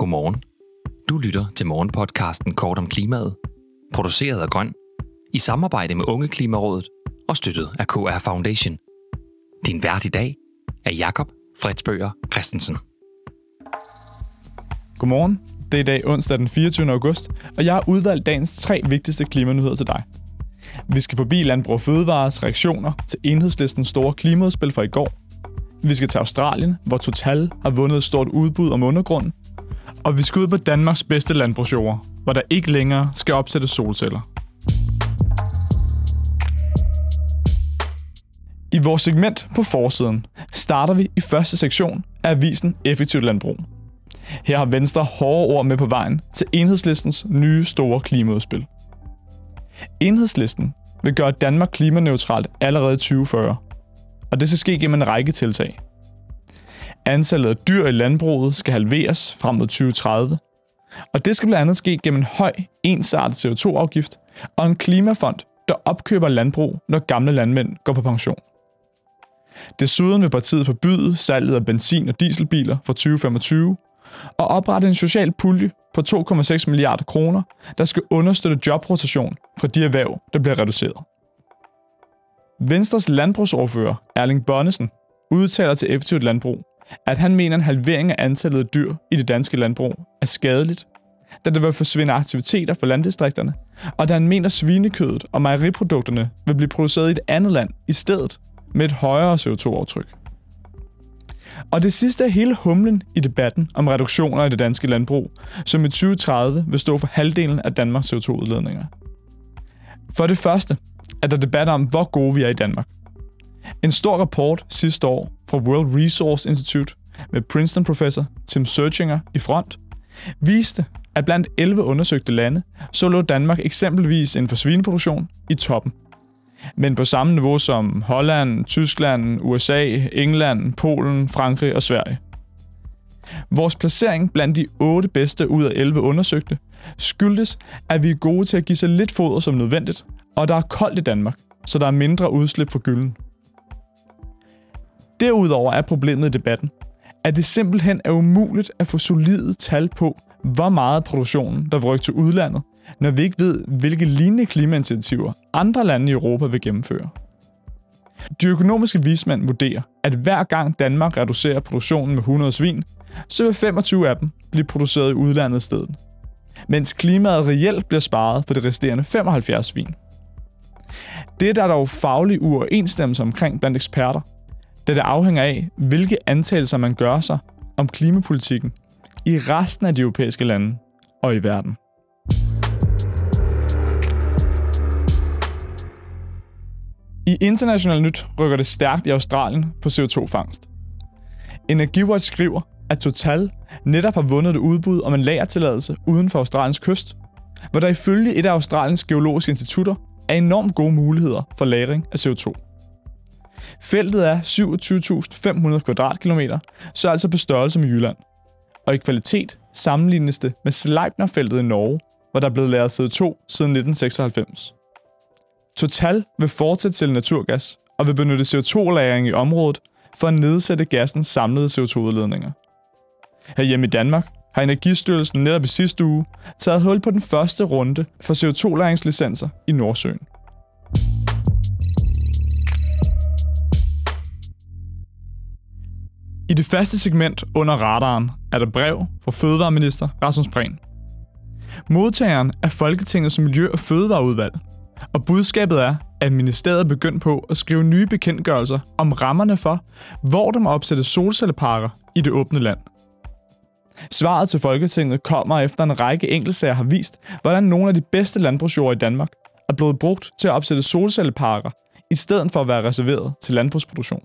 Godmorgen. Du lytter til morgenpodcasten Kort om klimaet, produceret af Grøn, i samarbejde med Unge Klimarådet og støttet af KR Foundation. Din vært i dag er Jakob Fredsbøger Christensen. Godmorgen. Det er i dag onsdag den 24. august, og jeg har udvalgt dagens tre vigtigste klimanyheder til dig. Vi skal forbi Landbrug og Fødevares reaktioner til enhedslistens store klimaudspil fra i går. Vi skal til Australien, hvor Total har vundet et stort udbud om undergrunden. Og vi skal ud på Danmarks bedste landbrugsjord, hvor der ikke længere skal opsættes solceller. I vores segment på forsiden starter vi i første sektion af avisen Effektivt Landbrug. Her har Venstre hårde ord med på vejen til enhedslistens nye store klimaudspil. Enhedslisten vil gøre Danmark klimaneutralt allerede i 2040, og det skal ske gennem en række tiltag. Antallet af dyr i landbruget skal halveres frem mod 2030, og det skal blandt andet ske gennem en høj, ensartet CO2-afgift og en klimafond, der opkøber landbrug, når gamle landmænd går på pension. Desuden vil partiet forbyde salget af benzin- og dieselbiler fra 2025 og oprette en social pulje på 2,6 milliarder kroner, der skal understøtte jobrotation fra de erhverv, der bliver reduceret. Venstres landbrugsordfører Erling Bonnesen udtaler til Effektivt Landbrug, at han mener, en halvering af antallet af dyr i det danske landbrug er skadeligt, da der vil forsvinde aktiviteter for landdistrikterne, og da han mener, at svinekødet og mejeriprodukterne vil blive produceret i et andet land i stedet med et højere CO2-aftryk. Og det sidste er hele humlen i debatten om reduktioner i det danske landbrug, som i 2030 vil stå for halvdelen af Danmarks CO2-udledninger. For det første er der debat om, hvor gode vi er i Danmark. En stor rapport sidste år fra World Resource Institute med Princeton-professor Tim Searchinger i front, viste, at blandt 11 undersøgte lande, så lå Danmark eksempelvis inden for svineproduktion i toppen men på samme niveau som Holland, Tyskland, USA, England, Polen, Frankrig og Sverige. Vores placering blandt de 8 bedste ud af 11 undersøgte skyldes, at vi er gode til at give så lidt foder som nødvendigt, og der er koldt i Danmark, så der er mindre udslip fra gylden. Derudover er problemet i debatten, at det simpelthen er umuligt at få solide tal på, hvor meget produktionen, der vil til udlandet, når vi ikke ved, hvilke lignende klimainitiativer andre lande i Europa vil gennemføre. De økonomiske vismænd vurderer, at hver gang Danmark reducerer produktionen med 100 svin, så vil 25 af dem blive produceret i udlandet i stedet. Mens klimaet reelt bliver sparet for de resterende 75 svin. Det er der dog faglig uoverensstemmelse omkring blandt eksperter, da det afhænger af, hvilke antagelser man gør sig om klimapolitikken i resten af de europæiske lande og i verden. I international nyt rykker det stærkt i Australien på CO2-fangst. Energiwatch skriver, at Total netop har vundet et udbud om en lagertilladelse uden for Australiens kyst, hvor der ifølge et af Australiens geologiske institutter er enormt gode muligheder for lagring af CO2. Feltet er 27.500 kvadratkilometer, så altså på størrelse med Jylland. Og i kvalitet sammenlignes det med Sleipner-feltet i Norge, hvor der er blevet lavet CO2 siden 1996. Total vil fortsætte til naturgas og vil benytte CO2-lagring i området for at nedsætte gassens samlede CO2-udledninger. Herhjemme i Danmark har Energistyrelsen netop i sidste uge taget hul på den første runde for CO2-lagringslicenser i Nordsøen. I det første segment under radaren er der brev fra Fødevareminister Rasmus Prehn. Modtageren er Folketingets Miljø- og Fødevareudvalg, og budskabet er, at ministeriet er begyndt på at skrive nye bekendtgørelser om rammerne for, hvor der må opsætte solcelleparker i det åbne land. Svaret til Folketinget kommer efter en række enkeltsager har vist, hvordan nogle af de bedste landbrugsjord i Danmark er blevet brugt til at opsætte solcelleparker, i stedet for at være reserveret til landbrugsproduktion.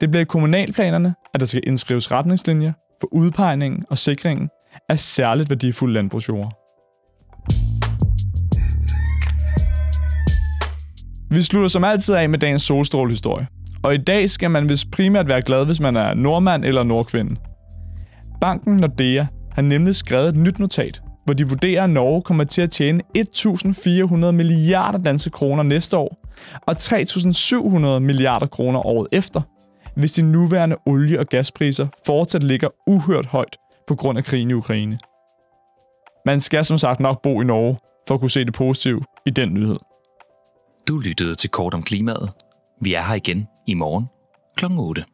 Det bliver i kommunalplanerne, at der skal indskrives retningslinjer for udpegningen og sikringen af særligt værdifulde landbrugsjord. Vi slutter som altid af med dagens solstrålehistorie. Og i dag skal man vist primært være glad, hvis man er nordmand eller nordkvinde. Banken Nordea har nemlig skrevet et nyt notat, hvor de vurderer, at Norge kommer til at tjene 1.400 milliarder danske kroner næste år, og 3.700 milliarder kroner året efter, hvis de nuværende olie- og gaspriser fortsat ligger uhørt højt på grund af krigen i Ukraine. Man skal som sagt nok bo i Norge for at kunne se det positive i den nyhed. Du lyttede til Kort om Klimaet. Vi er her igen i morgen kl. 8.